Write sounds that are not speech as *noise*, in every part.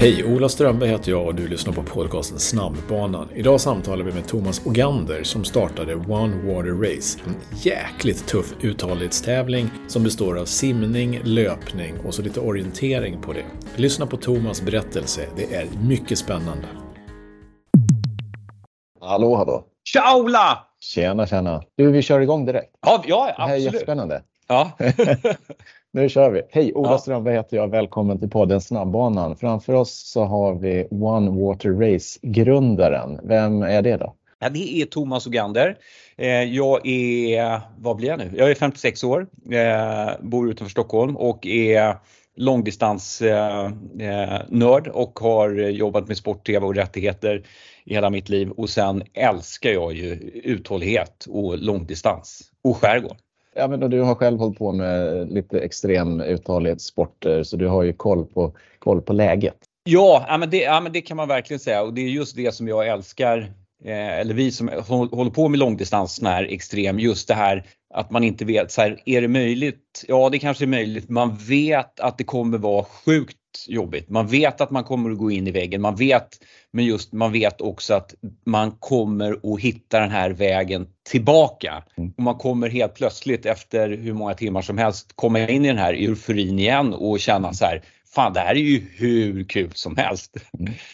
Hej, Ola Strömberg heter jag och du lyssnar på podcasten Snabbbanan. Idag samtalar vi med Thomas Ogander som startade One Water Race. En jäkligt tuff uthållighetstävling som består av simning, löpning och så lite orientering på det. Lyssna på Thomas berättelse, det är mycket spännande. Hallå, hallå! Tja Ola! Tjena, tjena! Du, vi kör igång direkt. Ja, ja Det här är absolut. jättespännande. Ja. *laughs* Nu kör vi. Hej, Ola Ja. Strömberg heter jag. Välkommen till podden Snabbbanan. Framför oss så har vi One Water Race-grundaren. Vem är det då? Ja, det är Thomas Ogander. Eh, Jag är, vad blir jag nu? Jag är 56 år, eh, bor utanför Stockholm och är långdistansnörd och har jobbat med sport-tv och rättigheter i hela mitt liv och sen älskar jag ju uthållighet och långdistans och skärgård. Ja, men du har själv hållit på med lite extrem uthållighetssporter så du har ju koll på, koll på läget. Ja, ja, men det, ja, men det kan man verkligen säga och det är just det som jag älskar. Eh, eller vi som håller på med långdistans sån här extrem, just det här att man inte vet, så här, är det möjligt? Ja, det kanske är möjligt. Man vet att det kommer vara sjukt jobbigt. Man vet att man kommer att gå in i väggen. Man vet, men just man vet också att man kommer att hitta den här vägen tillbaka. Mm. Och man kommer helt plötsligt efter hur många timmar som helst komma in i den här euforin igen och känna så här, fan det här är ju hur kul som helst.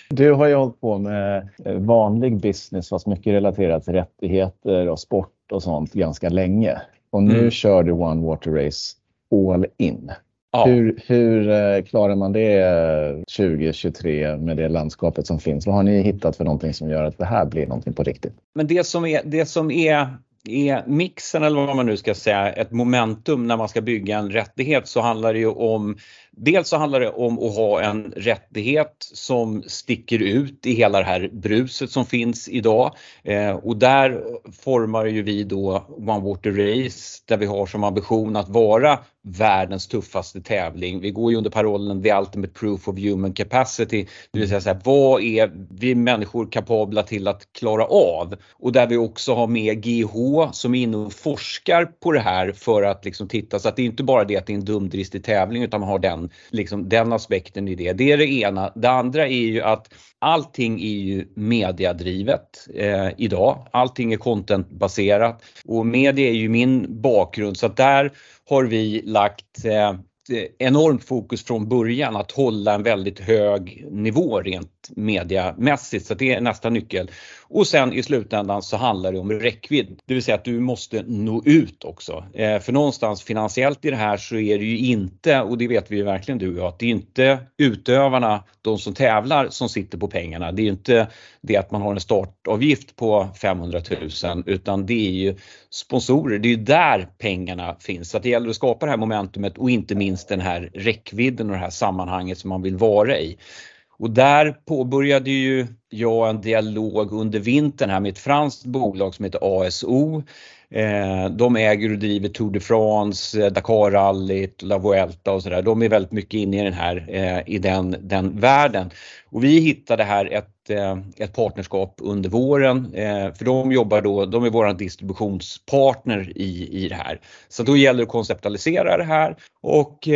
Du har ju hållit på med eh, vanlig business fast mycket relaterat till rättigheter och sport och sånt ganska länge. Och nu Mm. kör du One Water Race all in. Ja. Hur, hur eh, klarar man det eh, 2023 med det landskapet som finns? Vad har ni hittat för någonting som gör att det här blir någonting på riktigt? Men det som är, det som är, är mixen eller vad man nu ska säga, ett momentum när man ska bygga en rättighet så handlar det ju om Dels så handlar det om att ha en rättighet som sticker ut i hela det här bruset som finns idag. Eh, och där formar ju vi då One Water Race där vi har som ambition att vara världens tuffaste tävling. Vi går ju under parollen The Ultimate Proof of Human Capacity, det vill säga så här, vad är vi människor kapabla till att klara av? Och där vi också har med GH som är inne och forskar på det här för att liksom titta så att det är inte bara det att det är en dumdristig tävling utan man har den, liksom, den aspekten i det. Det är det ena. Det andra är ju att allting är ju mediadrivet eh, idag. Allting är contentbaserat och media är ju min bakgrund så att där har vi lagt eh, enormt fokus från början att hålla en väldigt hög nivå rent mediamässigt så det är nästa nyckel. Och sen i slutändan så handlar det om räckvidd, det vill säga att du måste nå ut också. Eh, för någonstans finansiellt i det här så är det ju inte, och det vet vi ju verkligen du och jag, att det är inte utövarna, de som tävlar, som sitter på pengarna. Det är ju inte det att man har en startavgift på 500 000 utan det är ju sponsorer, det är ju där pengarna finns. Så att det gäller att skapa det här momentumet och inte minst den här räckvidden och det här sammanhanget som man vill vara i. Och där påbörjade ju jag en dialog under vintern här med ett franskt bolag som heter ASO. Eh, de äger och driver Tour de France, eh, Dakarrallyt, La Vuelta och sådär. De är väldigt mycket inne i den här, eh, i den, den världen. Och vi hittade här ett, ett partnerskap under våren, för de jobbar då, de är våran distributionspartner i, i det här. Så då gäller det att konceptualisera det här och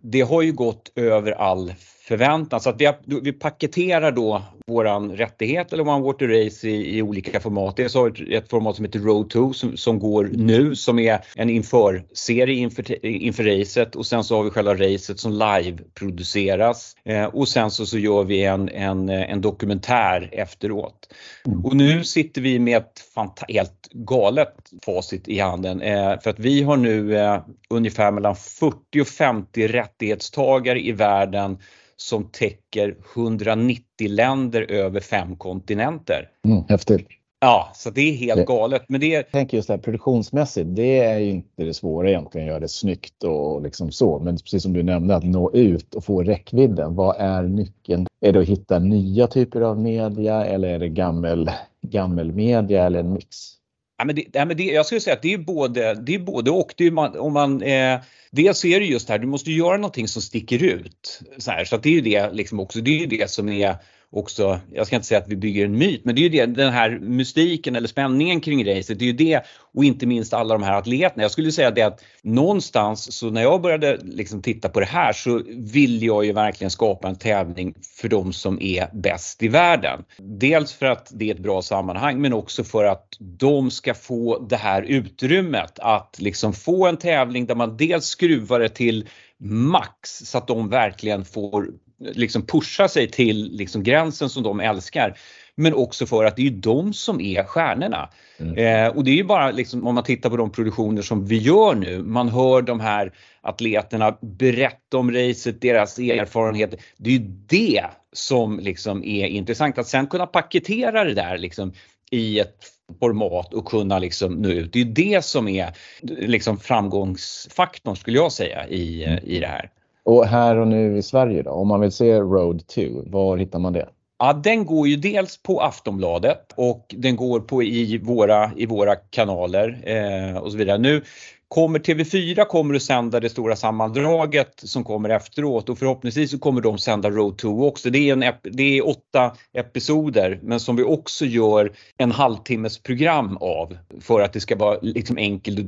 det har ju gått över all förväntan. Så att vi, vi paketerar då våran rättighet eller One Water Race i, i olika format. Dels har vi ett, ett format som heter Road 2 som, som går nu som är en införserie inför, inför racet och sen så har vi själva racet som live produceras eh, och sen så, så gör vi en, en, en dokumentär efteråt. Och nu sitter vi med ett helt galet facit i handen eh, för att vi har nu eh, ungefär mellan 40 och 50 rättighetstagare i världen som täcker 190 länder över fem kontinenter. Mm, häftigt. Ja, så det är helt galet. Men det, Jag tänker just det här produktionsmässigt, det är ju inte det svåra egentligen, göra det snyggt och liksom så. Men precis som du nämnde, att nå ut och få räckvidden. Vad är nyckeln? Är det att hitta nya typer av media eller är det gammel, gammel media eller en mix? Ja, men det, ja, men det, jag skulle säga att det är både, det är både och. Det är man, om man, eh, dels är det just det här, du måste göra någonting som sticker ut. Så, här, så att det är ju det liksom också, det är ju det som är också, jag ska inte säga att vi bygger en myt, men det är ju det, den här mystiken eller spänningen kring racet, det är ju det och inte minst alla de här atleterna. Jag skulle säga det att någonstans så när jag började liksom titta på det här så vill jag ju verkligen skapa en tävling för de som är bäst i världen. Dels för att det är ett bra sammanhang men också för att de ska få det här utrymmet att liksom få en tävling där man dels skruvar det till max så att de verkligen får liksom pusha sig till liksom gränsen som de älskar. Men också för att det är de som är stjärnorna. Mm. Eh, och det är ju bara liksom, om man tittar på de produktioner som vi gör nu, man hör de här atleterna berätta om racet, deras erfarenheter. Det är ju det som liksom är intressant, att sen kunna paketera det där liksom i ett format och kunna liksom nå ut. Det är det som är liksom framgångsfaktorn skulle jag säga i, i det här. Och här och nu i Sverige då, om man vill se Road 2, var hittar man det? Ja, den går ju dels på Aftonbladet och den går på i våra, i våra kanaler eh, och så vidare. Nu Kommer TV4 kommer att sända det stora sammandraget som kommer efteråt och förhoppningsvis så kommer de sända Road 2 också. Det är, en, det är åtta episoder men som vi också gör en halvtimmes program av för att det ska vara liksom enkelt att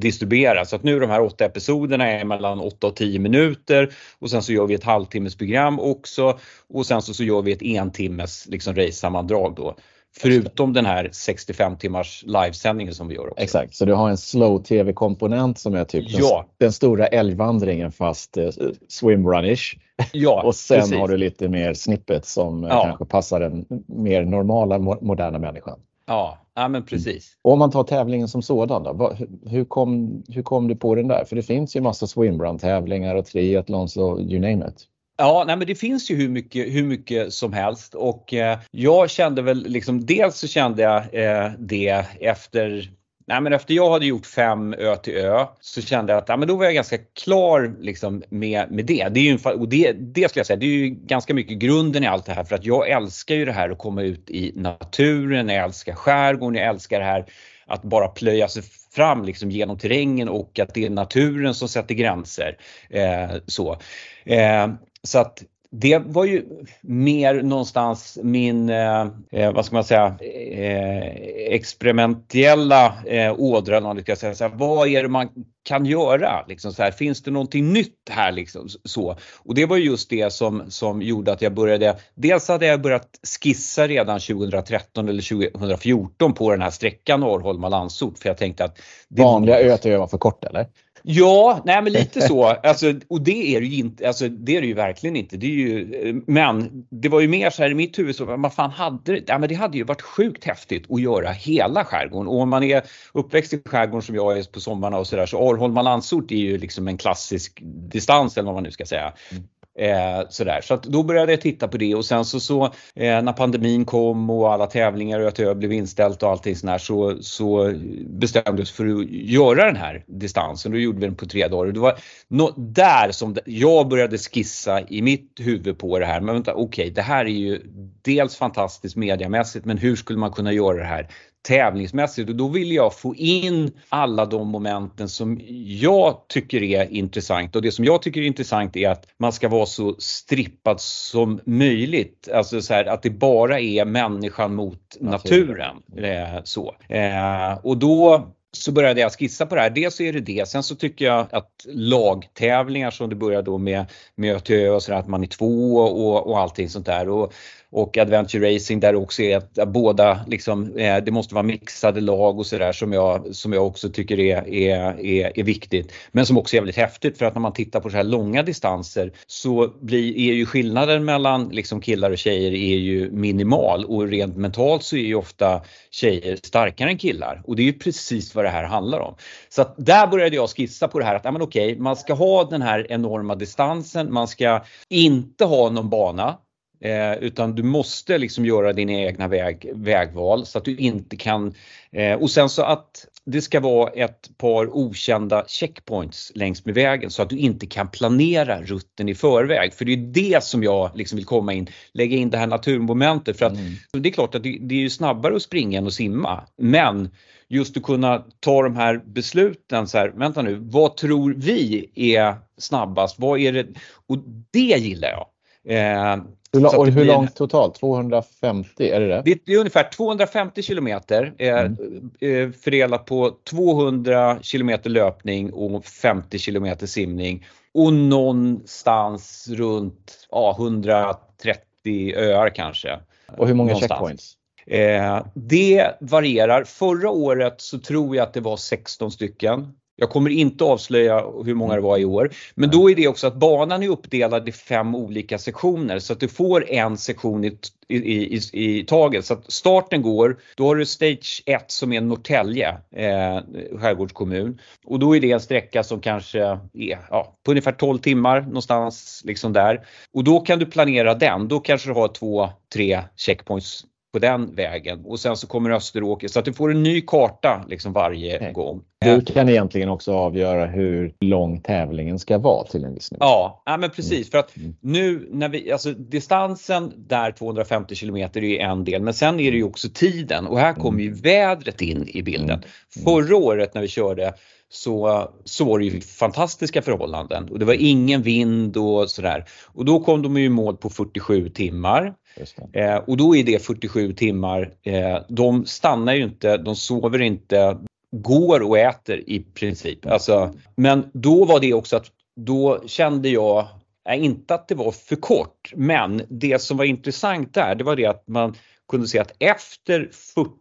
distribuera. Så att nu de här åtta episoderna är mellan 8 och 10 minuter och sen så gör vi ett halvtimmes program också och sen så, så gör vi ett entimmes liksom race-sammandrag då. Förutom den här 65 timmars livesändningen som vi gör också. Exakt, så du har en slow tv-komponent som är typ ja. den, den, stora älgvandringen fast eh, swimrunish. Ja, *laughs* och sen precis. har du lite mer snippet som eh, ja. kanske passar den mer normala moderna människan. Ja, ja men precis. Och om man tar tävlingen som sådan då, hur kom, hur kom du på den där? För det finns ju massa swimrun-tävlingar och triathlons och you name it. Ja, nej, men det finns ju hur mycket, hur mycket som helst och eh, jag kände väl liksom dels så kände jag eh, det efter Nej, men efter jag hade gjort fem ö till ö så kände jag att ja, men då var jag ganska klar liksom, med, med det. Det, är ju, och det, det skulle jag säga, det är ju ganska mycket grunden i allt det här för att jag älskar ju det här att komma ut i naturen, jag älskar skärgården, jag älskar det här att bara plöja sig fram liksom genom terrängen och att det är naturen som sätter gränser. Eh, så. Eh, så att det var ju mer någonstans min, eh, eh vad ska man säga, eh, experimentella eh, ådra. Säga. Så här, vad är det man kan göra? Liksom så här, finns det någonting nytt här? Liksom, så. Och det var just det som, som gjorde att jag började, dels hade jag börjat skissa redan 2013 eller 2014 på den här sträckan Arholma-Landsort för jag tänkte att... Vanliga Ötö var för kort eller? Ja, nej men lite så. Alltså, och det är det ju inte, alltså, det är det ju verkligen inte. Det är ju, eh, men det var ju mer så här i mitt huvud, så, vad fan hade det, ja, men det hade ju varit sjukt häftigt att göra hela skärgården. Och om man är uppväxt i skärgården som jag är på sommarna och sådär så Arholma-Landsort är ju liksom en klassisk distans eller vad man nu ska säga. Mm. Eh, sådär. Så att då började jag titta på det och sen så, så eh, när pandemin kom och alla tävlingar och att blev inställt och allting sådär så, så bestämde vi oss för att göra den här distansen. Då gjorde vi den på tre dagar. Det var no där som jag började skissa i mitt huvud på det här. Men vänta, okej, okay, det här är ju dels fantastiskt mediamässigt men hur skulle man kunna göra det här tävlingsmässigt och då vill jag få in alla de momenten som jag tycker är intressant och det som jag tycker är intressant är att man ska vara så strippad som möjligt. Alltså så här, att det bara är människan mot naturen. Eh, så. Eh, och då så började jag skissa på det här. Dels så är det det. Sen så tycker jag att lagtävlingar som det börjar då med Mötö och sådär, att man är två och, och allting sånt där. Och och Adventure Racing där också är att båda liksom, eh, det måste vara mixade lag och sådär som jag, som jag också tycker är, är, är, är viktigt. Men som också är väldigt häftigt för att när man tittar på så här långa distanser så blir, är ju skillnaden mellan liksom killar och tjejer är ju minimal och rent mentalt så är ju ofta tjejer starkare än killar och det är ju precis vad det här handlar om. Så att där började jag skissa på det här att ja, men okej, man ska ha den här enorma distansen, man ska inte ha någon bana Eh, utan du måste liksom göra dina egna väg, vägval så att du inte kan eh, och sen så att det ska vara ett par okända checkpoints längs med vägen så att du inte kan planera rutten i förväg. För det är det som jag liksom vill komma in, lägga in det här naturmomentet för att mm. det är klart att det, det är ju snabbare att springa än att simma. Men just att kunna ta de här besluten så här, vänta nu, vad tror vi är snabbast? Vad är det? Och det gillar jag. Eh, hur, och hur långt totalt? 250, är det det? Det är ungefär 250 kilometer eh, mm. eh, fördelat på 200 kilometer löpning och 50 kilometer simning och någonstans runt ja, 130 öar kanske. Och hur många någonstans. checkpoints? Eh, det varierar. Förra året så tror jag att det var 16 stycken. Jag kommer inte avslöja hur många det var i år. Men då är det också att banan är uppdelad i fem olika sektioner så att du får en sektion i, i, i, i taget. Så att starten går, då har du Stage 1 som är Norrtälje eh, skärgårdskommun och då är det en sträcka som kanske är ja, på ungefär 12 timmar någonstans liksom där. Och då kan du planera den, då kanske du har två, tre checkpoints på den vägen och sen så kommer Österåker så att du får en ny karta liksom varje okay. gång. Du kan egentligen också avgöra hur lång tävlingen ska vara till en viss nivå. Ja, ja men precis mm. för att mm. nu när vi, alltså distansen där 250 kilometer är en del men sen är det ju också tiden och här kommer ju mm. vädret in i bilden. Mm. Förra året när vi körde så, så var det ju fantastiska förhållanden och det var ingen vind och sådär. Och då kom de i mål på 47 timmar. Eh, och då är det 47 timmar, eh, de stannar ju inte, de sover inte, går och äter i princip. Alltså, men då var det också att då kände jag, inte att det var för kort, men det som var intressant där, det var det att man kunde se att efter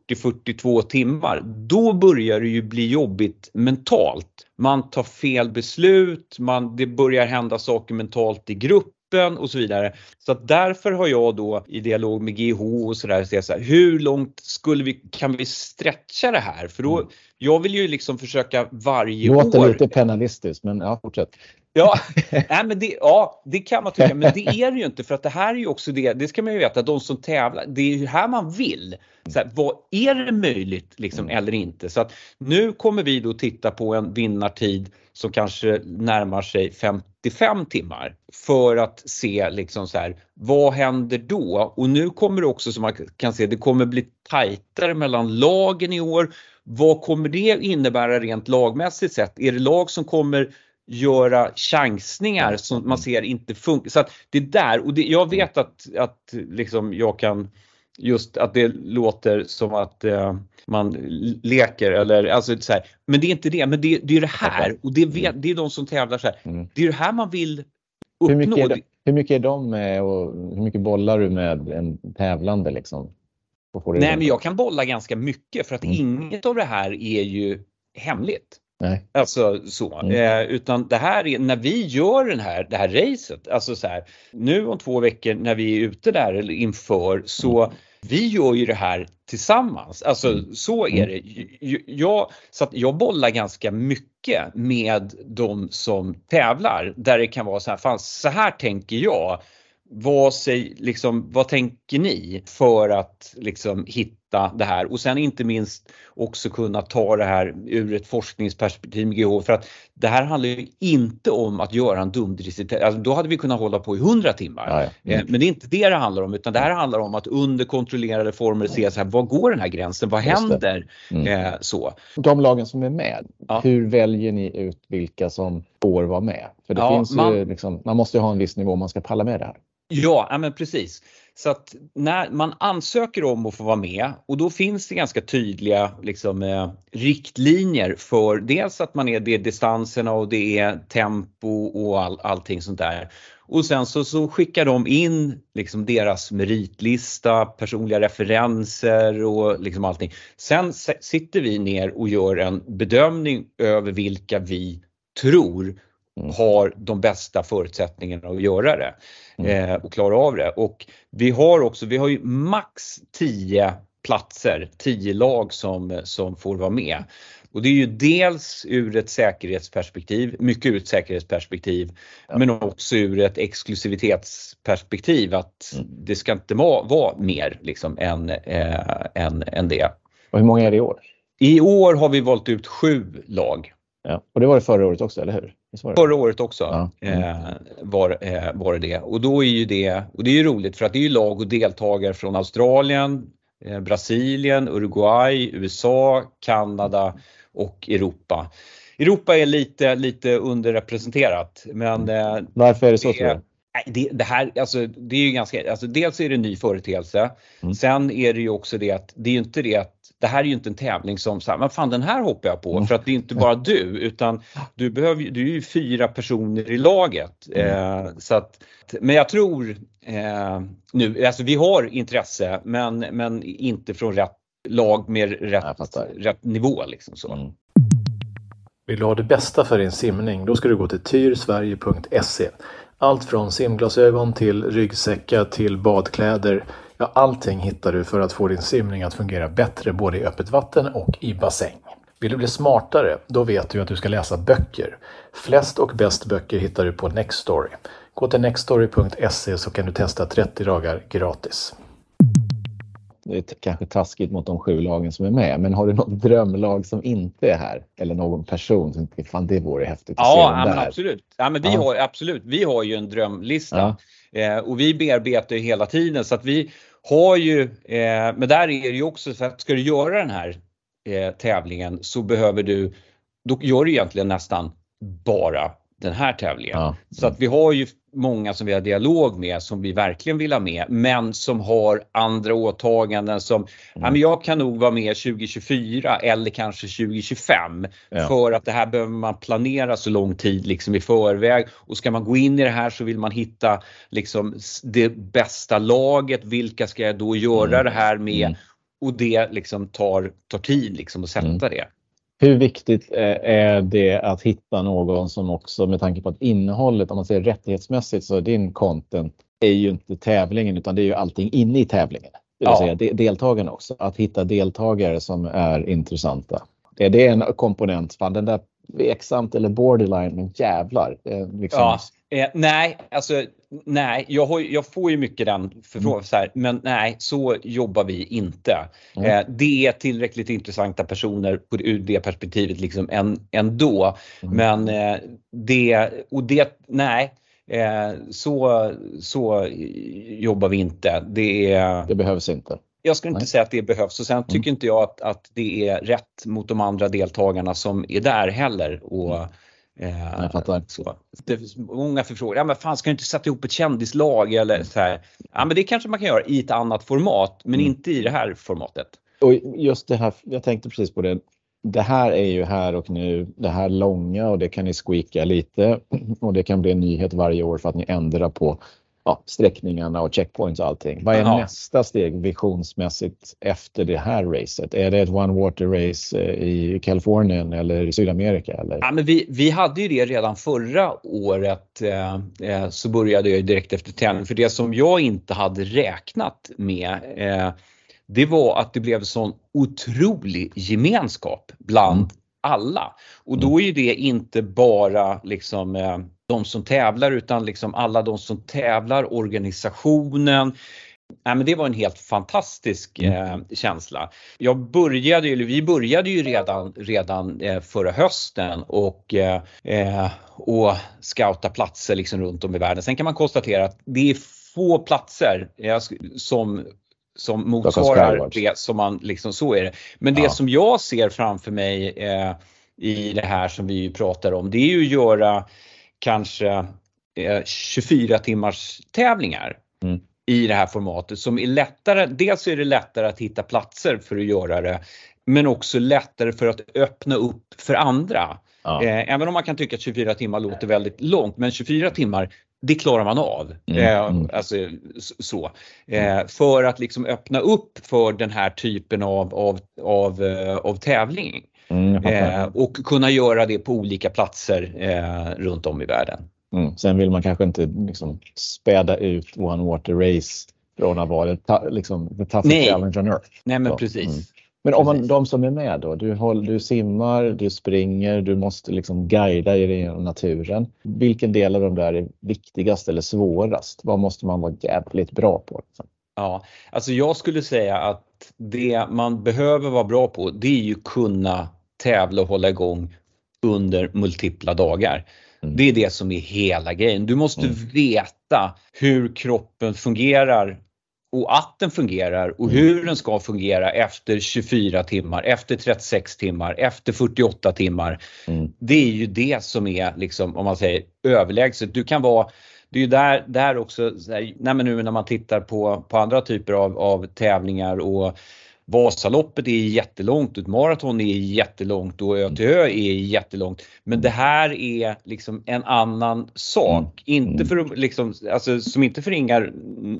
40-42 timmar, då börjar det ju bli jobbigt mentalt. Man tar fel beslut, man, det börjar hända saker mentalt i grupp och så vidare. Så att därför har jag då i dialog med GH och sådär, så här, hur långt skulle vi, kan vi stretcha det här? För då, mm. jag vill ju liksom försöka varje Låter år. Låter lite penalistiskt men ja, fortsätt. Ja, *laughs* nej, men det, ja, det kan man tycka, men det är det ju inte för att det här är ju också det, det ska man ju veta, de som tävlar, det är ju här man vill. Så här, vad är det möjligt liksom, mm. eller inte? Så att nu kommer vi då titta på en vinnartid som kanske närmar sig 55 timmar för att se liksom så här, vad händer då? Och nu kommer det också som man kan se, det kommer bli tajtare mellan lagen i år. Vad kommer det innebära rent lagmässigt sett? Är det lag som kommer göra chansningar som man ser inte funkar. Så att det är där och det, jag vet att, att liksom jag kan just att det låter som att eh, man leker eller alltså så här. Men det är inte det, men det, det är det här och det, vet, det är de som tävlar så här. Mm. Det är det här man vill uppnå. Hur mycket är de, hur mycket är de med och hur mycket bollar du med en tävlande liksom? Nej, men jag kan bolla ganska mycket för att mm. inget av det här är ju hemligt. Nej. Alltså så. Mm. Eh, utan det här är när vi gör den här, det här racet, alltså så här, nu om två veckor när vi är ute där eller inför så mm. Vi gör ju det här tillsammans. Alltså mm. så är mm. det. Jag, så jag bollar ganska mycket med de som tävlar där det kan vara så här, fan så här tänker jag vad, säg, liksom, vad tänker ni för att liksom, hitta det här och sen inte minst också kunna ta det här ur ett forskningsperspektiv med GH för att det här handlar ju inte om att göra en dumdristig alltså, då hade vi kunnat hålla på i 100 timmar. Ja, ja. Mm. Men det är inte det det handlar om utan det här handlar om att under kontrollerade former se så här, vad går den här gränsen, vad händer? Mm. Eh, så. De lagen som är med, ja. hur väljer ni ut vilka som får vara med? För det finns man, ju liksom, man måste ju ha en viss nivå om man ska palla med det här. Ja, men precis. Så att när man ansöker om att få vara med och då finns det ganska tydliga liksom, eh, riktlinjer för dels att man är det är distanserna och det är tempo och all, allting sånt där. Och sen så, så skickar de in liksom deras meritlista, personliga referenser och liksom allting. Sen sitter vi ner och gör en bedömning över vilka vi tror har de bästa förutsättningarna att göra det mm. eh, och klara av det. Och vi har också, vi har ju max 10 platser, 10 lag som, som får vara med. Och det är ju dels ur ett säkerhetsperspektiv, mycket ur ett säkerhetsperspektiv, ja. men också ur ett exklusivitetsperspektiv att mm. det ska inte vara mer liksom än, äh, än, än det. Och hur många är det i år? I år har vi valt ut sju lag. Ja. Och det var det förra året också, eller hur? Förra året också ja. eh, var, eh, var det det. Och då är ju det, och det är ju roligt för att det är ju lag och deltagare från Australien, eh, Brasilien, Uruguay, USA, Kanada och Europa. Europa är lite, lite underrepresenterat men... Eh, Varför är det så det, tror du? Det, det, här, alltså, det är ju ganska, alltså dels är det en ny företeelse. Mm. Sen är det ju också det att det är ju inte det att det här är ju inte en tävling som så här, men fan den här hoppar jag på mm. för att det är inte bara du utan du behöver du är ju fyra personer i laget. Mm. Eh, så att, men jag tror eh, nu, alltså vi har intresse men, men inte från rätt lag med rätt, rätt nivå liksom så. Mm. Vill du ha det bästa för din simning, då ska du gå till tyrsverige.se. Allt från simglasögon till ryggsäckar till badkläder. Ja, allting hittar du för att få din simning att fungera bättre både i öppet vatten och i bassäng. Vill du bli smartare? Då vet du att du ska läsa böcker. Flest och bäst böcker hittar du på Nextory. Gå till nextory.se så kan du testa 30 dagar gratis. Det är kanske taskigt mot de sju lagen som är med, men har du något *laughs* drömlag som inte är här? Eller någon person som tycker fan det vore häftigt att ja, se ja, men absolut. Ja, men vi ja. har absolut. Vi har ju en drömlista ja. eh, och vi bearbetar ju hela tiden så att vi har ju, eh, men där är det ju också så att ska du göra den här eh, tävlingen så behöver du, då gör du egentligen nästan bara den här tävlingen. Ja. Så att vi har ju många som vi har dialog med som vi verkligen vill ha med men som har andra åtaganden som, mm. ja men jag kan nog vara med 2024 eller kanske 2025 ja. för att det här behöver man planera så lång tid liksom i förväg och ska man gå in i det här så vill man hitta liksom det bästa laget, vilka ska jag då göra mm. det här med mm. och det liksom tar, tar tid liksom att sätta mm. det. Hur viktigt eh, är det att hitta någon som också med tanke på att innehållet, om man säger rättighetsmässigt, så din content är ju inte tävlingen utan det är ju allting inne i tävlingen. Det vill ja. säga deltagarna också. Att hitta deltagare som är intressanta. Är det en komponent? Fan, den där tveksamt eller borderline, men jävlar. Eh, liksom. Ja, eh, nej, alltså nej, jag, har, jag, får ju mycket den förfrågan, mm. men nej, så jobbar vi inte. Mm. Eh, det är tillräckligt intressanta personer på, ur det perspektivet liksom en, ändå. Mm. Men eh, det, och det, nej, eh, så, så jobbar vi inte. Det, det behövs inte jag skulle inte Nej. säga att det behövs och sen mm. tycker inte jag att, att det är rätt mot de andra deltagarna som är där heller. Och, mm. eh, jag fattar. Så. Det finns många förfrågningar. Ja, men fan, ska du inte sätta ihop ett kändislag eller så här? Ja, men det kanske man kan göra i ett annat format, men mm. inte i det här formatet. Och just det här, jag tänkte precis på det. Det här är ju här och nu, det här långa och det kan ni squeaka lite och det kan bli en nyhet varje år för att ni ändrar på ja, sträckningarna och checkpoints och allting. Vad är Aha. nästa steg visionsmässigt efter det här racet? Är det ett one water race eh, i Kalifornien eller i Sydamerika? Eller? Ja, men vi, vi hade ju det redan förra året eh, eh så började jag direkt efter tävling för det som jag inte hade räknat med eh, det var att det blev sån otrolig gemenskap bland mm. Alla. Och då är det inte bara liksom eh, de som tävlar utan liksom alla de som tävlar, organisationen. Nej, men det var en helt fantastisk mm. eh, känsla. Jag började, eller vi började ju redan, redan eh, förra hösten och, eh, eh och scouta platser liksom runt om i världen. Sen kan man konstatera att det är få platser eh, som som motsvarar det som man liksom, så är det. Men det ja. som jag ser framför mig eh, i det här som vi pratar om, det är ju att göra kanske 24 eh, timmars tävlingar mm. i det här formatet som är lättare. Dels är det lättare att hitta platser för att göra det men också lättare för att öppna upp för andra. Ja. Eh, även om man kan tycka att 24 timmar låter väldigt långt men 24 timmar det klarar man av. Mm. Eh, mm. alltså, så. Eh, för att liksom öppna upp för den här typen av, av, av, eh, av tävling. Mm, eh, och kunna göra det på olika platser eh, runt om i världen. Mm. Sen vill man kanske inte liksom, späda ut One Water Race från att vara det, liksom, the toughest Nej. challenge on earth. Nej, men Så, precis. Men om man, de som är med då, du, håll, du simmar, du springer, du måste liksom guida i naturen. Vilken del av de där är viktigast eller svårast? Vad måste man vara jävligt bra på? Liksom? Ja, alltså jag skulle säga att det man behöver vara bra på det är ju kunna tävla och hålla igång under multipla dagar. Mm. Det är det som är hela grejen. Du måste mm. veta hur kroppen fungerar och att den fungerar och mm. hur den ska fungera efter 24 timmar, efter 36 timmar, efter 48 timmar. Mm. Det är ju det som är liksom, om man säger överlägset. Du kan vara det är ju där, där också, här, nej men nu när man tittar på, på andra typer av, av tävlingar och Vasaloppet är jättelångt, ett maraton är jättelångt och ö till ö är jättelångt. Men det här är liksom en annan sak. Mm. Inte för liksom, alltså, som inte förringar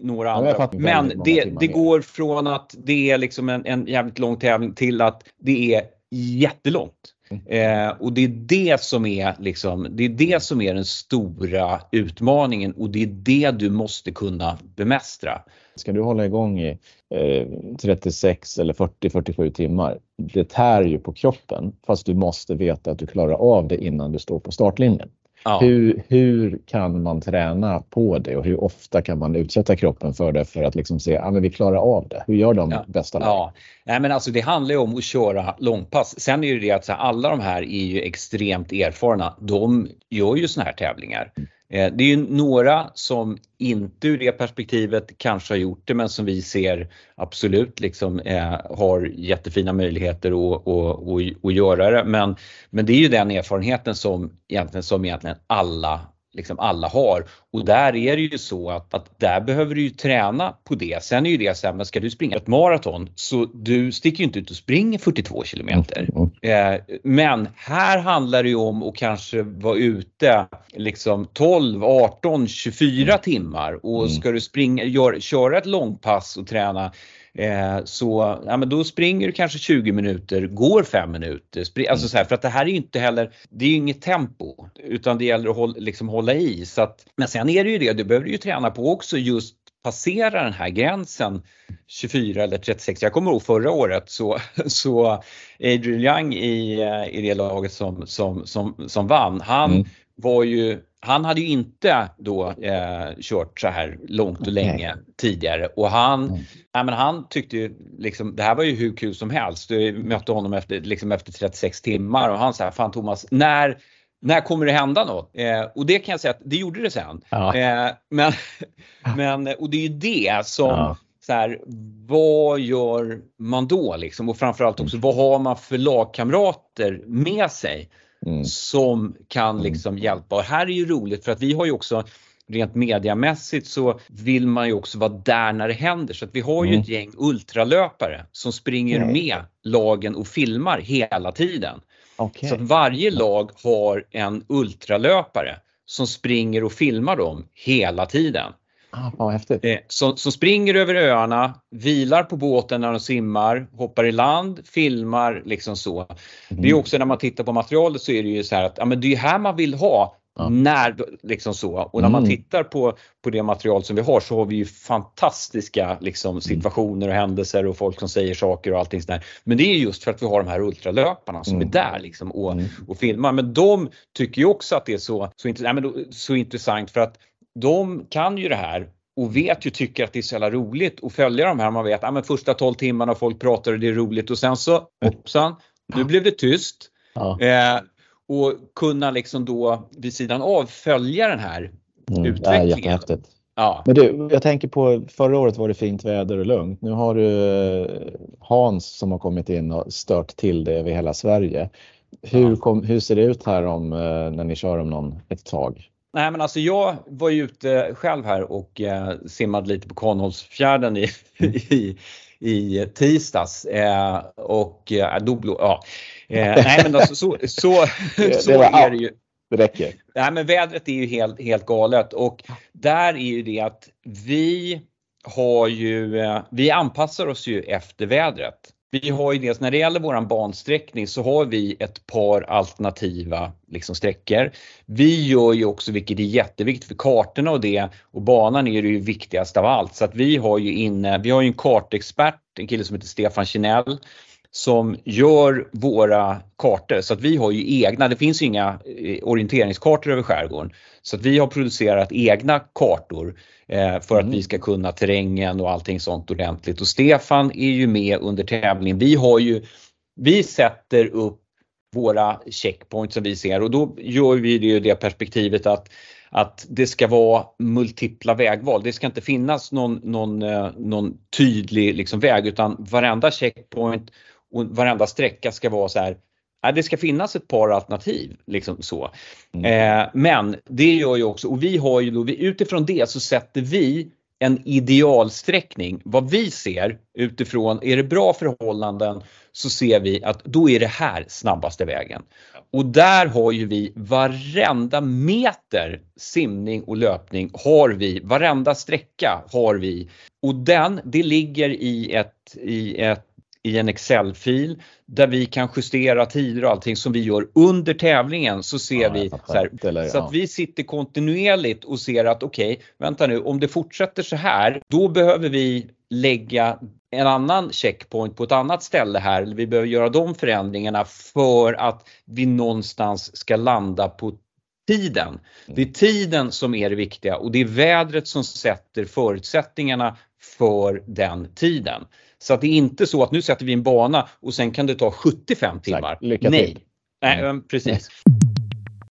några andra. Men det, det går från att det är liksom en, en jävligt lång tävling till att det är jättelångt. Eh, och det är det som är liksom, det är det som är den stora utmaningen och det är det du måste kunna bemästra. Ska du hålla igång i eh, 36 eller 40-47 timmar, det tär ju på kroppen fast du måste veta att du klarar av det innan du står på startlinjen. Ja. Hur, hur kan man träna på det och hur ofta kan man utsätta kroppen för det för att liksom se att ah, vi klarar av det? Hur gör de ja. bästa lagen? Ja. Nej, men alltså det handlar ju om att köra långpass. Sen är det det att alla de här är ju extremt erfarna. De gör ju såna här tävlingar. Mm. Eh, det är ju några som inte ur det perspektivet kanske har gjort det men som vi ser absolut liksom eh, har jättefina möjligheter att, att, att, att göra det. Men, men det är ju den erfarenheten som egentligen, som egentligen alla liksom alla har. Och där är det ju så att, att där behöver du ju träna på det. Sen är ju det så här, men ska du springa ett maraton så du sticker ju inte ut och springer 42 kilometer. Mm. Eh, men här handlar det ju om att kanske vara ute liksom 12, 18, 24 timmar och mm. ska du springa, gör, köra ett långpass och träna Eh, så ja, men då springer du kanske 20 minuter, går 5 minuter. Spring, alltså mm. så här, för att det här är ju inte heller, det är ju inget tempo utan det gäller att hålla, liksom hålla i. Så att, men sen är det ju det, du behöver ju träna på också just passera den här gränsen 24 eller 36. Jag kommer ihåg förra året så, *laughs* så Adrian Young i, i det laget som, som, som, som vann, han mm. Var ju han hade ju inte då eh, kört så här långt och länge okay. tidigare och han, mm. nej, men han tyckte ju liksom, det här var ju hur kul som helst. Jag mötte honom efter, liksom efter 36 timmar och han sa, fan Thomas, när när kommer det hända något? Eh, och det kan jag säga att det gjorde det sen. Ja. Eh, men, men, och det är ju det som, ja. så här, vad gör man då liksom? Och framförallt också, vad har man för lagkamrater med sig? Mm. som kan mm. liksom hjälpa. Och här är ju roligt för att vi har ju också rent mediamässigt så vill man ju också vara där när det händer så att vi har ju mm. ett gäng ultralöpare som springer mm. med lagen och filmar hela tiden. Okay. Så att varje lag har en ultralöpare som springer och filmar dem hela tiden. Ah, häftigt. Eh, som, som springer över öarna, vilar på båten när de simmar, hoppar i land, filmar liksom så. Mm. Det är också när man tittar på materialet så är det ju så här att ja, men det är här man vill ha Ja. När, liksom så. Och när man mm. tittar på, på det material som vi har så har vi ju fantastiska liksom, mm. situationer och händelser och folk som säger saker och allting sådär. Men det är just för att vi har de här ultralöparna som mm. är där liksom, och, mm. och filmar. Men de tycker ju också att det är så, så, nej, men så intressant för att de kan ju det här och vet ju, tycker att det är så jävla roligt att följa de här. Man vet att ja, första 12 timmarna folk pratar och det är roligt och sen så hoppsan, nu blev det tyst. Ja. Eh, och kunna liksom då vid sidan av följa den här mm, utvecklingen. Jättehäftigt. Ja. Men du, jag tänker på förra året var det fint väder och lugnt. Nu har du eh, Hans som har kommit in och stört till det över hela Sverige. Hur, kom, hur ser det ut här om, eh, när ni kör om någon, ett tag? Nej men alltså jag var ju ute själv här och eh, simmade lite på Kvarnholsfjärden i, *laughs* i, i tisdags eh, och eh, då, ja. Eh, nej men alltså så, så, *laughs* så är det ju. Det räcker. Nej men vädret är ju helt, helt galet och där är ju det att vi har ju, eh, vi anpassar oss ju efter vädret. Vi har ju dels när det gäller våran bansträckning så har vi ett par alternativa liksom, sträckor. Vi gör ju också, vilket är jätteviktigt för kartorna och det och banan är det ju viktigast av allt. Så att vi har ju inne, vi har ju en kartexpert, en kille som heter Stefan Kinell som gör våra kartor. Så att vi har ju egna, det finns ju inga eh, orienteringskartor över skärgården. Så att vi har producerat egna kartor eh, för mm. att vi ska kunna terrängen och allting sånt ordentligt. Och Stefan är ju med under tävlingen. Vi har ju, vi sätter upp våra checkpoints som vi ser och då gör vi det i det perspektivet att att det ska vara multipla vägval. Det ska inte finnas någon, någon, eh, någon tydlig liksom väg utan varenda checkpoint och varenda sträcka ska vara så här det ska finnas ett par alternativ. Liksom så. Mm. Eh, men det gör ju också, och vi har ju då, utifrån det så sätter vi en idealsträckning. Vad vi ser utifrån, är det bra förhållanden så ser vi att då är det här snabbaste vägen. Och där har ju vi varenda meter simning och löpning har vi, varenda sträcka har vi. Och den, det ligger i ett, i ett i en Excel-fil där vi kan justera tider och allting som vi gör under tävlingen så ser ja, vi så, här, så att vi sitter kontinuerligt och ser att okej, okay, vänta nu, om det fortsätter så här, då behöver vi lägga en annan checkpoint på ett annat ställe här. Vi behöver göra de förändringarna för att vi någonstans ska landa på tiden. Det är tiden som är det viktiga och det är vädret som sätter förutsättningarna för den tiden. Så att det är inte så att nu sätter vi en bana och sen kan det ta 75 timmar. Lycka Nej. till. Nej, mm. precis.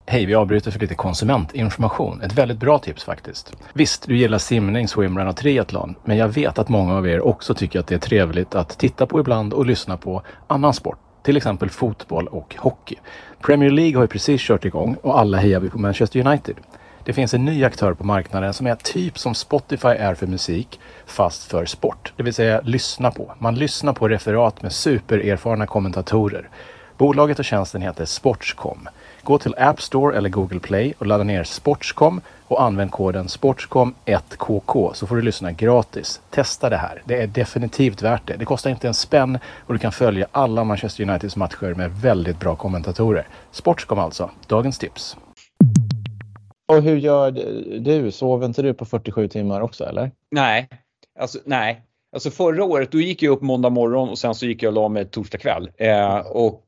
Hej, vi avbryter för lite konsumentinformation. Ett väldigt bra tips faktiskt. Visst, du gillar simning, swimrun och triathlon, men jag vet att många av er också tycker att det är trevligt att titta på ibland och lyssna på annan sport. Till exempel fotboll och hockey. Premier League har ju precis kört igång och alla hejar vi på Manchester United. Det finns en ny aktör på marknaden som är typ som Spotify är för musik, fast för sport. Det vill säga lyssna på. Man lyssnar på referat med supererfarna kommentatorer. Bolaget och tjänsten heter Sportscom. Gå till App Store eller Google Play och ladda ner Sportscom och använd koden Sportscom1KK så får du lyssna gratis. Testa det här. Det är definitivt värt det. Det kostar inte en spänn och du kan följa alla Manchester Uniteds matcher med väldigt bra kommentatorer. Sportscom alltså. Dagens tips. Och hur gör du? Sover inte du på 47 timmar också eller? Nej, alltså nej. Alltså förra året då gick jag upp måndag morgon och sen så gick jag och la mig torsdag kväll. Eh, och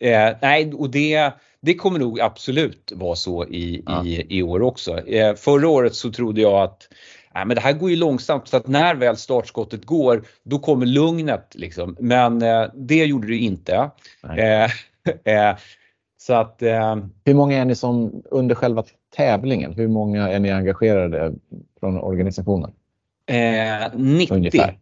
eh, nej, och det, det kommer nog absolut vara så i, ja. i, i år också. Eh, förra året så trodde jag att Nej, men det här går ju långsamt så att när väl startskottet går då kommer lugnet. Liksom. Men eh, det gjorde det inte. Eh, *laughs* eh, så att, eh, Hur många är ni som under själva tävlingen, hur många är ni engagerade från organisationen? Eh, 90. Ungefär.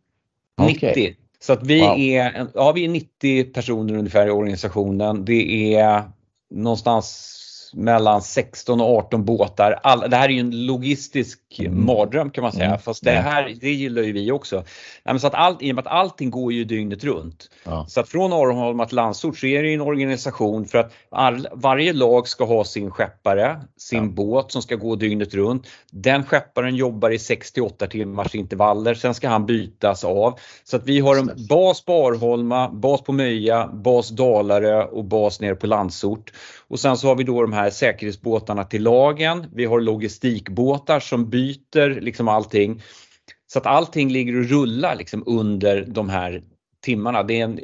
90. Okay. Så att vi, wow. är, ja, vi är 90 personer ungefär i organisationen. Det är någonstans mellan 16 och 18 båtar. All, det här är ju en logistisk mm. mardröm kan man säga, mm. fast det här det gillar ju vi också. Nej, så att allt, I och med att allting går ju dygnet runt. Ja. Så att från Arholma till Landsort så är det en organisation för att all, varje lag ska ha sin skeppare, sin ja. båt som ska gå dygnet runt. Den skepparen jobbar i 6 till 8 timmars intervaller, sen ska han bytas av. Så att vi har en bas på Arholma, bas på Möja, bas Dalarö och bas ner på Landsort. Och sen så har vi då de här säkerhetsbåtarna till lagen. Vi har logistikbåtar som byter liksom allting. Så att allting ligger och rullar liksom under de här timmarna. Det är en,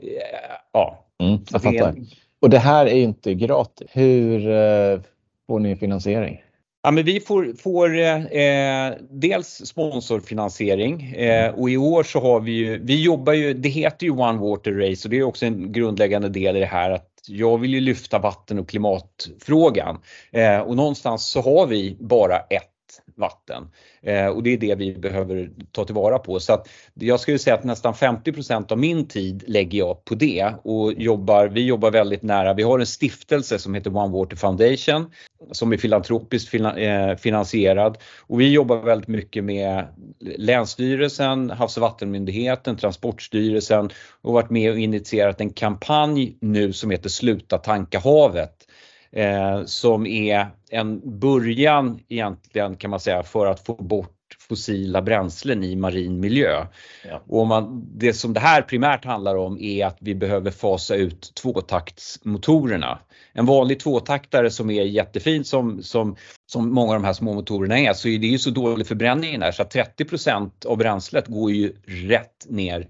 ja. Mm, jag fattar. En... Och det här är inte gratis. Hur eh, får ni finansiering? Ja, men vi får, får eh, dels sponsorfinansiering eh, och i år så har vi ju, vi jobbar ju, det heter ju One Water Race och det är också en grundläggande del i det här att jag vill ju lyfta vatten och klimatfrågan. Eh, och någonstans så har vi bara ett vatten. Eh, och det är det vi behöver ta tillvara på. Så att jag skulle säga att nästan 50% av min tid lägger jag på det och jobbar, vi jobbar väldigt nära. Vi har en stiftelse som heter One Water Foundation som är filantropiskt eh, finansierad och vi jobbar väldigt mycket med Länsstyrelsen, Havs och vattenmyndigheten, Transportstyrelsen och varit med och initierat en kampanj nu som heter Sluta tanka havet eh, som är en början egentligen kan man säga för att få bort fossila bränslen i marin miljö. Ja. Och man, det som det här primärt handlar om är att vi behöver fasa ut tvåtaktsmotorerna. En vanlig tvåtaktare som är jättefin som, som, som många av de här små motorerna är så är det ju så dålig förbränning där så att 30% av bränslet går ju rätt ner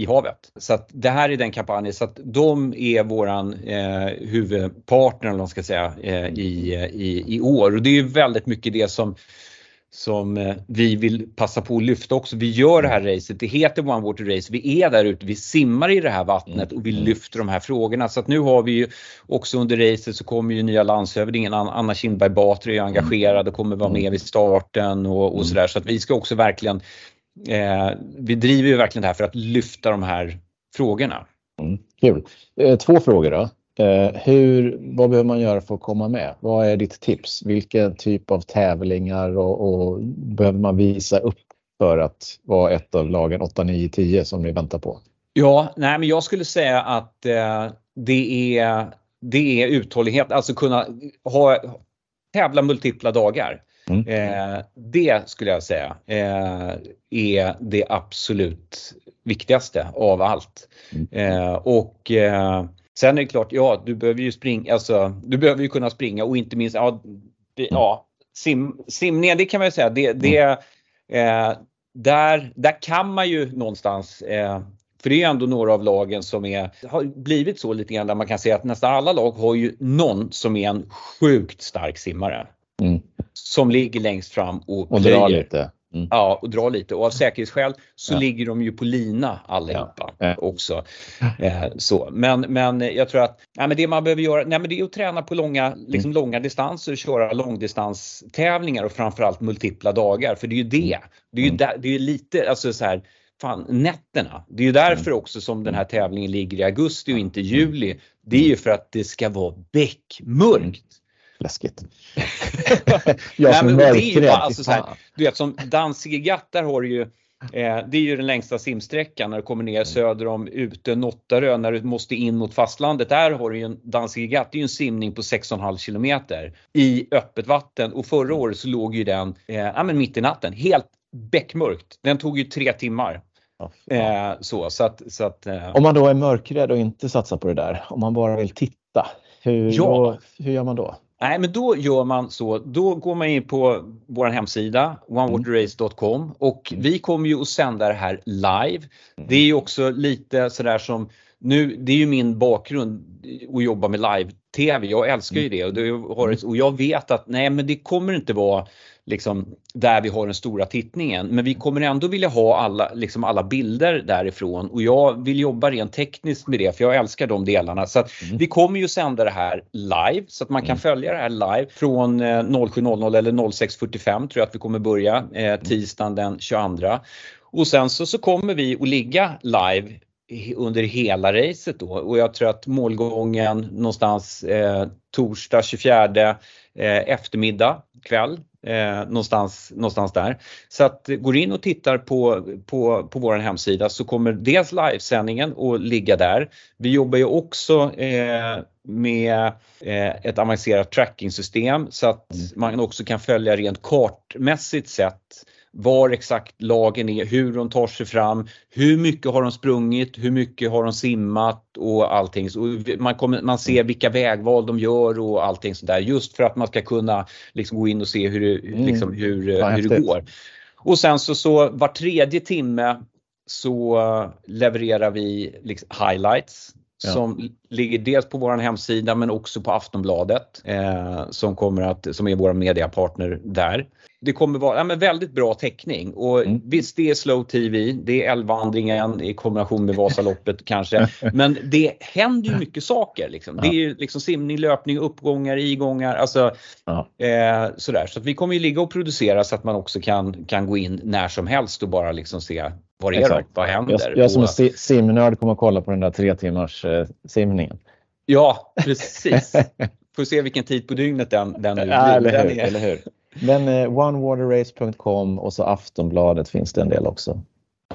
i havet. Så att det här är den kampanjen så att de är våran eh, huvudpartner om man ska säga eh, i, i, i år och det är väldigt mycket det som som eh, vi vill passa på att lyfta också. Vi gör det här racet, det heter One Water Race, vi är där ute, vi simmar i det här vattnet och vi mm. lyfter de här frågorna. Så att nu har vi ju också under racet så kommer ju nya landshövdingen Anna Kinberg Batra är engagerad och kommer vara med mm. vid starten och, och sådär. Så att vi ska också verkligen eh, vi driver ju verkligen det här för att lyfta de här frågorna. Mm, kul. Eh, två frågor då. Eh, hur, vad behöver man göra för att komma med? Vad är ditt tips? Vilken typ av tävlingar och, och behöver man visa upp för att vara ett av lagen 8, 9, 10 som ni väntar på? Ja, nej, men jag skulle säga att eh, det, är, det är uthållighet, alltså kunna ha, tävla multipla dagar. Mm. Eh, det skulle jag säga eh, är det absolut viktigaste av allt. Mm. Eh, och eh, sen är det klart, ja du behöver ju springa, alltså du behöver ju kunna springa och inte minst, ja, det, ja sim, simningen det kan man ju säga, det, det eh, där, där kan man ju någonstans eh, för det är ändå några av lagen som är, har blivit så lite grann där man kan säga att nästan alla lag har ju någon som är en sjukt stark simmare. Mm. Som ligger längst fram och, och drar lite. Mm. Ja, och drar lite och av säkerhetsskäl så ja. ligger de ju på lina allihopa ja. också. Eh, så. Men, men jag tror att nej, men det man behöver göra nej, men det är att träna på långa, liksom mm. långa distanser, köra långdistanstävlingar och framförallt multipla dagar. För det är ju det. Mm. Det är ju mm. där, det är lite, alltså så här, fan, nätterna. Det är ju därför mm. också som den här tävlingen ligger i augusti och inte juli. Det är ju för att det ska vara beckmörkt. Läskigt. *laughs* jag som är ju alltså Du vet som Danzigegatt, där har du ju Eh, det är ju den längsta simsträckan när du kommer ner söder om Ute Nottarö när du måste in mot fastlandet. Där har du ju en Danzigegatt, det är ju en simning på 6,5 kilometer i öppet vatten och förra året så låg ju den eh, ja, men mitt i natten, helt beckmörkt. Den tog ju tre timmar. eh, så, så att, så att, eh. Om man då är mörkrädd och inte satsar på det där, om man bara vill titta, hur, ja. då, hur gör man då? Nej, men då gör man så. Då går man in på vår hemsida onewaterrace.com och mm. vi kommer ju att sända det här live. Mm. Det är ju också lite sådär som nu, det är ju min bakgrund att jobba med live-tv. Jag älskar ju mm. det och, det och jag vet att nej men det kommer inte vara liksom, där vi har den stora tittningen. Men vi kommer ändå vilja ha alla, liksom alla bilder därifrån och jag vill jobba rent tekniskt med det för jag älskar de delarna. Så mm. vi kommer ju sända det här live så att man kan mm. följa det här live från 07.00 eh, eller 06.45 tror jag att vi kommer börja eh, tisdagen den 22. Och sen så, så kommer vi att ligga live under hela racet då och jag tror att målgången någonstans eh, torsdag 24 eh, eftermiddag kväll eh, någonstans, någonstans där. Så att går in och tittar på, på, på vår hemsida så kommer dels livesändningen att ligga där. Vi jobbar ju också eh, med eh, ett avancerat tracking-system så att man också kan följa rent kartmässigt sett var exakt lagen är, hur de tar sig fram, hur mycket har de sprungit, hur mycket har de simmat och allting. Så man, kommer, man ser vilka vägval de gör och allting sådär just för att man ska kunna liksom gå in och se hur, det, mm. liksom, hur, hur det går. Och sen så, så var tredje timme så levererar vi liksom highlights Ja. som ligger dels på vår hemsida men också på Aftonbladet eh, som, kommer att, som är vår mediapartner där. Det kommer vara ja, men väldigt bra täckning och mm. visst det är slow TV, det är älvvandringen i kombination med Vasaloppet *laughs* kanske. Men det händer ju mycket saker. Liksom. Ja. Det är ju liksom simning, löpning, uppgångar, igångar. Alltså, ja. eh, sådär. Så vi kommer ju ligga och producera så att man också kan, kan gå in när som helst och bara liksom se vad är det? Vad händer? Jag, jag som simnörd kommer att kolla på den där tre timmars eh, simningen. Ja, precis. *laughs* Får se vilken tid på dygnet den, den. Ja, eller, hur, eller hur. Men eh, onewaterrace.com och så Aftonbladet finns det en del också.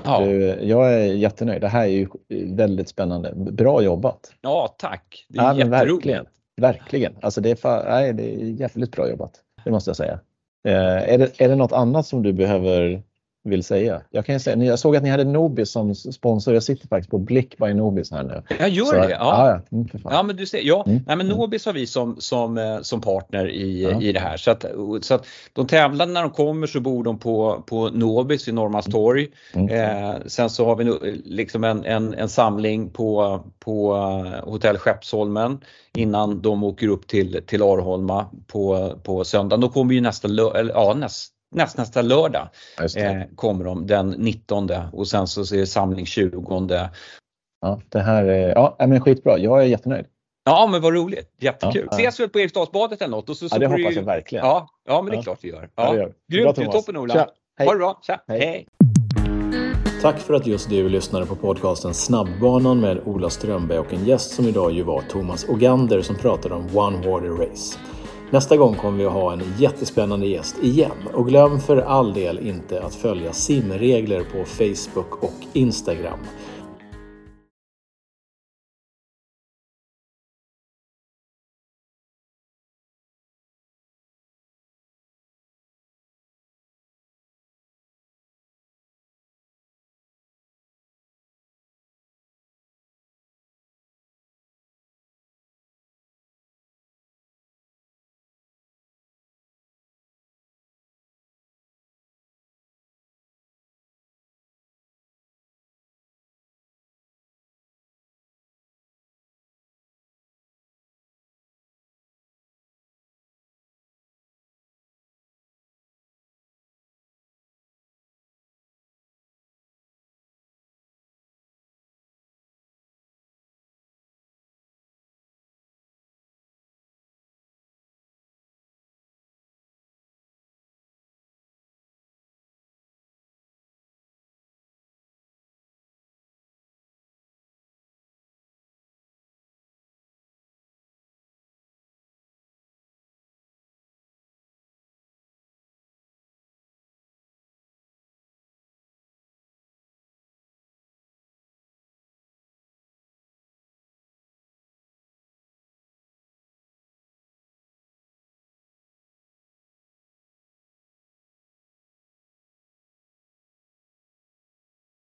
Ja. Du, jag är jättenöjd. Det här är ju väldigt spännande. Bra jobbat! Ja, tack! Det är ja, verkligen. Verkligen. Alltså det, är för, nej, det är jävligt bra jobbat. Det måste jag säga. Eh, är, det, är det något annat som du behöver vill säga. Jag kan säga, jag såg att ni hade Nobis som sponsor. Jag sitter faktiskt på Blick by Nobis här nu. Jag gör så, det? Ja. Ja, mm, ja, men du ser, ja. Mm. Nej, men mm. Nobis har vi som, som, eh, som partner i, ja. i det här. Så att, så att de tävlande när de kommer så bor de på, på Nobis i Norrmalmstorg. Mm. Eh, sen så har vi liksom en, en, en samling på, på eh, hotell Skeppsholmen innan de åker upp till, till Arholma på, på söndagen. Då kommer ju nästa, ja, nästa näst, nästa lördag eh, kommer de den 19 och sen så är det samling 20. Ja, det här är ja, men skitbra. Jag är jättenöjd. Ja men vad roligt, jättekul. Ja, Ses vi på Eriksdalsbadet eller något? Och så, så ja, det hoppas du... jag verkligen. Ja, ja men det är klart vi gör. Ja. Ja, Grymt, toppen Ola. Tja, ha det bra, Tja, hej. hej. Tack för att just du lyssnade på podcasten Snabbbanan med Ola Strömberg och en gäst som idag ju var Thomas Ogander som pratade om One Water Race. Nästa gång kommer vi att ha en jättespännande gäst igen. Och glöm för all del inte att följa simregler på Facebook och Instagram.